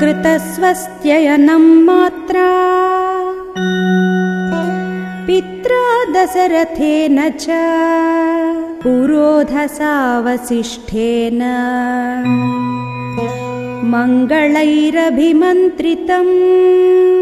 कृतस्वस्त्ययनं मात्रा। पित्रा दशरथेन च पुरोधसावसिष्ठेन। मङ्गलैरभिमन्त्रितम्।